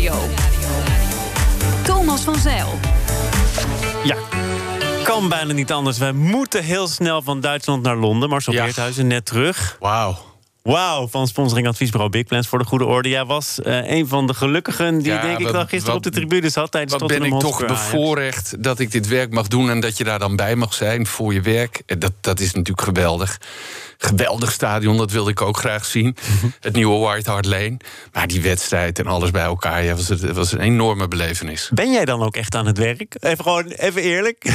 Nieuwsradio. Thomas van Zeil. Ja, kan bijna niet anders. Wij moeten heel snel van Duitsland naar Londen. Marcel Ja. Beerthuizen net terug. Wauw. Wauw, van sponsoring adviesbureau Big Plans voor de goede orde. Jij was eh, een van de gelukkigen die Ja, denk ik wel gisteren wat- op de tribune zat tijdens Wat ben ik toch bevoorrecht dat ik dit werk mag doen en dat je daar dan bij mag zijn voor je werk. Eh, Dat, dat is natuurlijk geweldig. Geweldig stadion, dat wilde ik ook graag zien. Het nieuwe White Hart Lane. Maar die wedstrijd en alles bij elkaar, ja, was, het was een enorme belevenis. Ben jij dan ook echt aan het werk? Even gewoon, even eerlijk.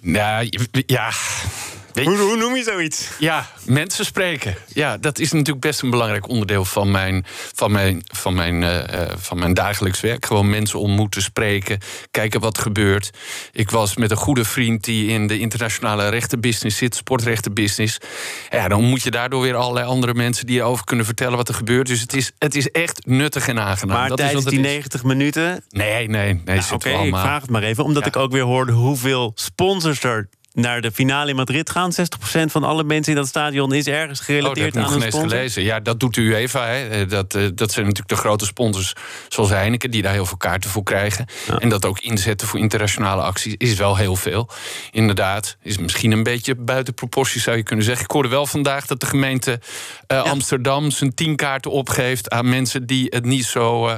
Nou, ja. Je- hoe, hoe noem je zoiets? Ja, mensen spreken. Ja, dat is natuurlijk best een belangrijk onderdeel van mijn, van mijn, van mijn, eh, eh, van mijn dagelijks werk. Gewoon mensen ontmoeten, spreken, kijken wat gebeurt. Ik was met een goede vriend die in de internationale rechtenbusiness zit, sportrechtenbusiness. Ja, dan moet je daardoor weer allerlei andere mensen die erover kunnen vertellen wat er gebeurt. Dus het is, het is echt nuttig en aangenaam. Maar dat is tijdens wat die het is. 90 minuten... Nee, nee, nee. Nou, zitten Oké, ik vraag het maar even. Omdat Ja. ik ook weer hoorde hoeveel sponsors er naar de finale in Madrid gaan. 60% van alle mensen in dat stadion is ergens Oh, dat gerelateerd ik nog aan een sponsor. gelezen. Ja, dat doet de UEFA. Hè. Eh, Dat, eh, dat zijn natuurlijk de grote sponsors zoals Heineken... die daar heel veel kaarten voor krijgen. En dat ook inzetten voor internationale acties is wel heel veel. Inderdaad, is misschien een beetje buiten proportie zou je kunnen zeggen. Ik hoorde wel vandaag dat de gemeente eh, Amsterdam... zijn tien kaarten opgeeft aan mensen die het niet zo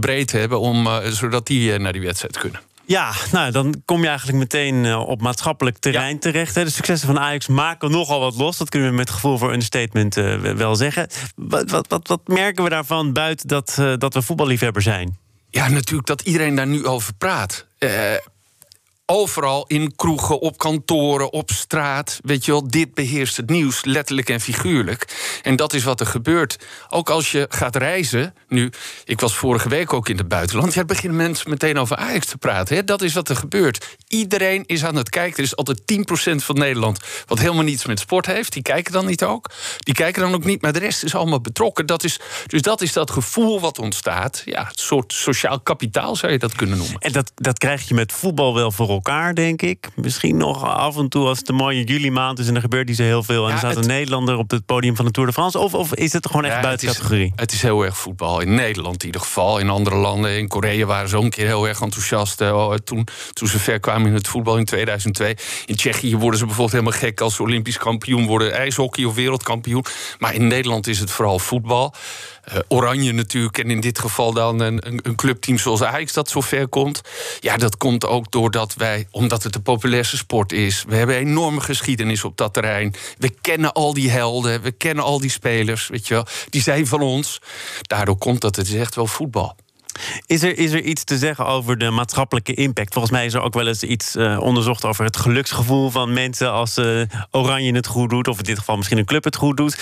breed hebben... Om, zodat die naar die wedstrijd kunnen. Ja, nou, dan kom je eigenlijk meteen eh, op maatschappelijk terrein terecht. De successen van Ajax maken nogal wat los. Dat kunnen we met gevoel voor understatement eh, wel zeggen. Wat, wat, wat, wat merken we daarvan buiten dat, eh, dat we voetballiefhebber zijn? Ja, natuurlijk dat iedereen daar nu over praat. Overal in kroegen, op kantoren, op straat. Weet je wel, dit beheerst het nieuws, letterlijk en figuurlijk. En dat is wat er gebeurt. Ook als je gaat reizen, nu, ik was vorige week ook in het buitenland... ja, beginnen mensen meteen over Ajax te praten. Hè? Dat is wat er gebeurt. Iedereen is aan het kijken. Er is altijd 10% van Nederland wat helemaal niets met sport heeft. Die kijken dan niet ook. Die kijken dan ook niet, maar de rest is allemaal betrokken. Dat is, dus dat is dat gevoel wat ontstaat. Ja, een soort sociaal kapitaal zou je dat kunnen noemen. En dat, dat krijg je met voetbal wel voor elkaar, denk ik. Misschien nog af en toe als het een mooie juli maand is... en er gebeurt niet zo heel veel... en Ja, er staat het- een Nederlander op het podium van de Tour de France... of, of is het gewoon echt Ja, buiten het is, categorie? Het is heel erg voetbal. In Nederland in ieder geval. In andere landen. In Korea waren ze ook een keer heel erg enthousiast. eh, oh, toen, toen ze ver kwamen in het voetbal in 2002. In Tsjechië worden ze bijvoorbeeld helemaal gek als ze Olympisch kampioen worden. IJshockey of wereldkampioen. Maar in Nederland is het vooral voetbal. Eh, Oranje natuurlijk. En in dit geval dan een, een, clubteam zoals Ajax dat zo ver komt. Ja, dat komt ook doordat wij, omdat het de populairste sport is. We hebben een enorme geschiedenis op dat terrein. We kennen al die helden. We kennen al die spelers. Weet je wel. Die zijn van ons. Daardoor komt dat. Het is echt wel voetbal. Is er, is er iets te zeggen over de maatschappelijke impact? Volgens mij is er ook wel eens iets eh, onderzocht over het geluksgevoel van mensen als eh, Oranje het goed doet, of in dit geval misschien een club het goed doet.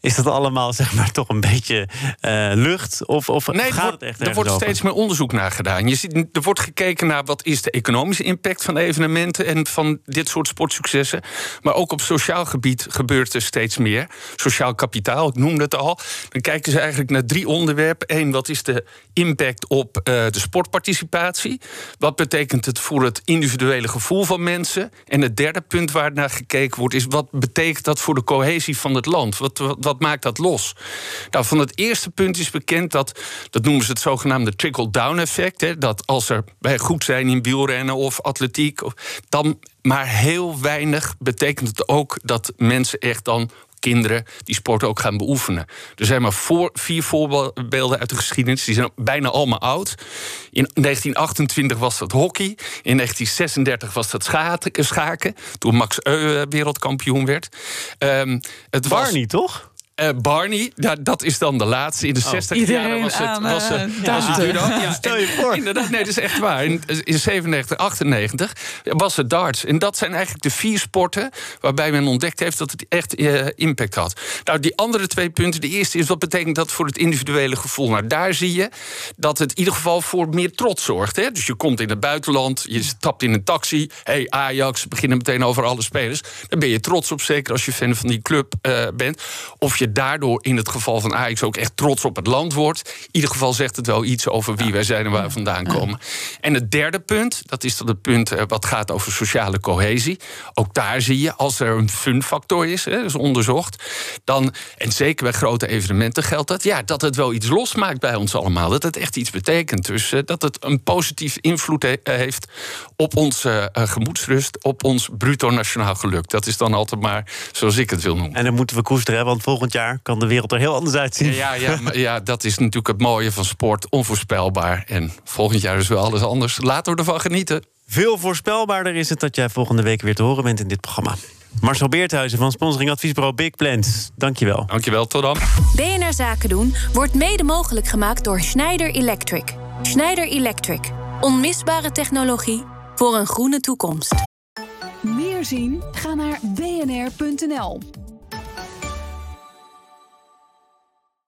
Is dat allemaal zeg maar toch een beetje eh, lucht? Of, of Nee, gaat wordt, het echt er wordt over? steeds meer onderzoek naar gedaan. Je ziet, er wordt gekeken naar wat is de economische impact van evenementen en van dit soort sportsuccessen. Maar ook op sociaal gebied gebeurt er steeds meer. Sociaal kapitaal, ik noemde het al. Dan kijken ze eigenlijk naar drie onderwerpen. Eén, wat is de impact op eh, de sportparticipatie? Wat betekent het voor het individuele gevoel van mensen? En het derde punt waar naar gekeken wordt, is wat betekent dat voor de cohesie van het land? Wat, wat, maakt dat los? Nou, van het eerste punt is bekend dat, dat noemen ze het zogenaamde trickle-down effect. Hè, dat als er wij goed zijn in wielrennen of atletiek, dan maar heel weinig betekent het ook dat mensen echt dan kinderen die sport ook gaan beoefenen. Er zijn maar voor, vier voorbeelden uit de geschiedenis. Die zijn bijna allemaal oud. In 1928 was dat hockey. In 1936 was dat schaken. Toen Max Eu wereldkampioen werd. Ehm, het was, Barney, toch? Eh, Barney, ja, dat is dan de laatste. In de 60 jaren Iedereen was het, aan, was, eh, het- was het judo. Ja, Stel je voor. Inderdaad, nee, dat is echt waar. In, in 97, 98 was het darts. En dat zijn eigenlijk de vier sporten waarbij men ontdekt heeft dat het echt eh, impact had. Nou, die andere twee punten. De eerste is wat betekent dat voor het individuele gevoel? Nou, daar zie je dat het in ieder geval voor meer trots zorgt. Hè? Dus je komt in het buitenland, je stapt in een taxi. hey, Ajax, beginnen meteen over alle spelers. Dan ben je trots op, zeker als je fan van die club eh, bent. Of je je daardoor in het geval van Ajax ook echt trots op het land wordt. In ieder geval zegt het wel iets over wie wij zijn en waar we vandaan komen. En het derde punt, dat is dan het punt eh, wat gaat over sociale cohesie. Ook daar zie je, als er een fun-factor is, hè, is onderzocht, dan, en zeker bij grote evenementen geldt dat, ja, dat het wel iets losmaakt bij ons allemaal. Dat het echt iets betekent. Dus uh, dat het een positief invloed he heeft op onze uh, gemoedsrust, op ons bruto nationaal geluk. Dat is dan altijd maar zoals ik het wil noemen. En dan moeten we koesteren, want volgend jaar kan de wereld er heel anders uitzien. Ja, ja, maar, ja, dat is natuurlijk het mooie van sport, onvoorspelbaar. En volgend jaar is wel alles anders. Laten we ervan genieten. Veel voorspelbaarder is het dat jij volgende week weer te horen bent in dit programma. Marcel Beerthuizen van sponsoring adviesbureau Big Plans. Dankjewel. Dankjewel, tot dan. BNR Zaken doen wordt mede mogelijk gemaakt door Schneider Electric. Schneider Electric. Onmisbare technologie voor een groene toekomst. Meer zien? Ga naar bnr.nl.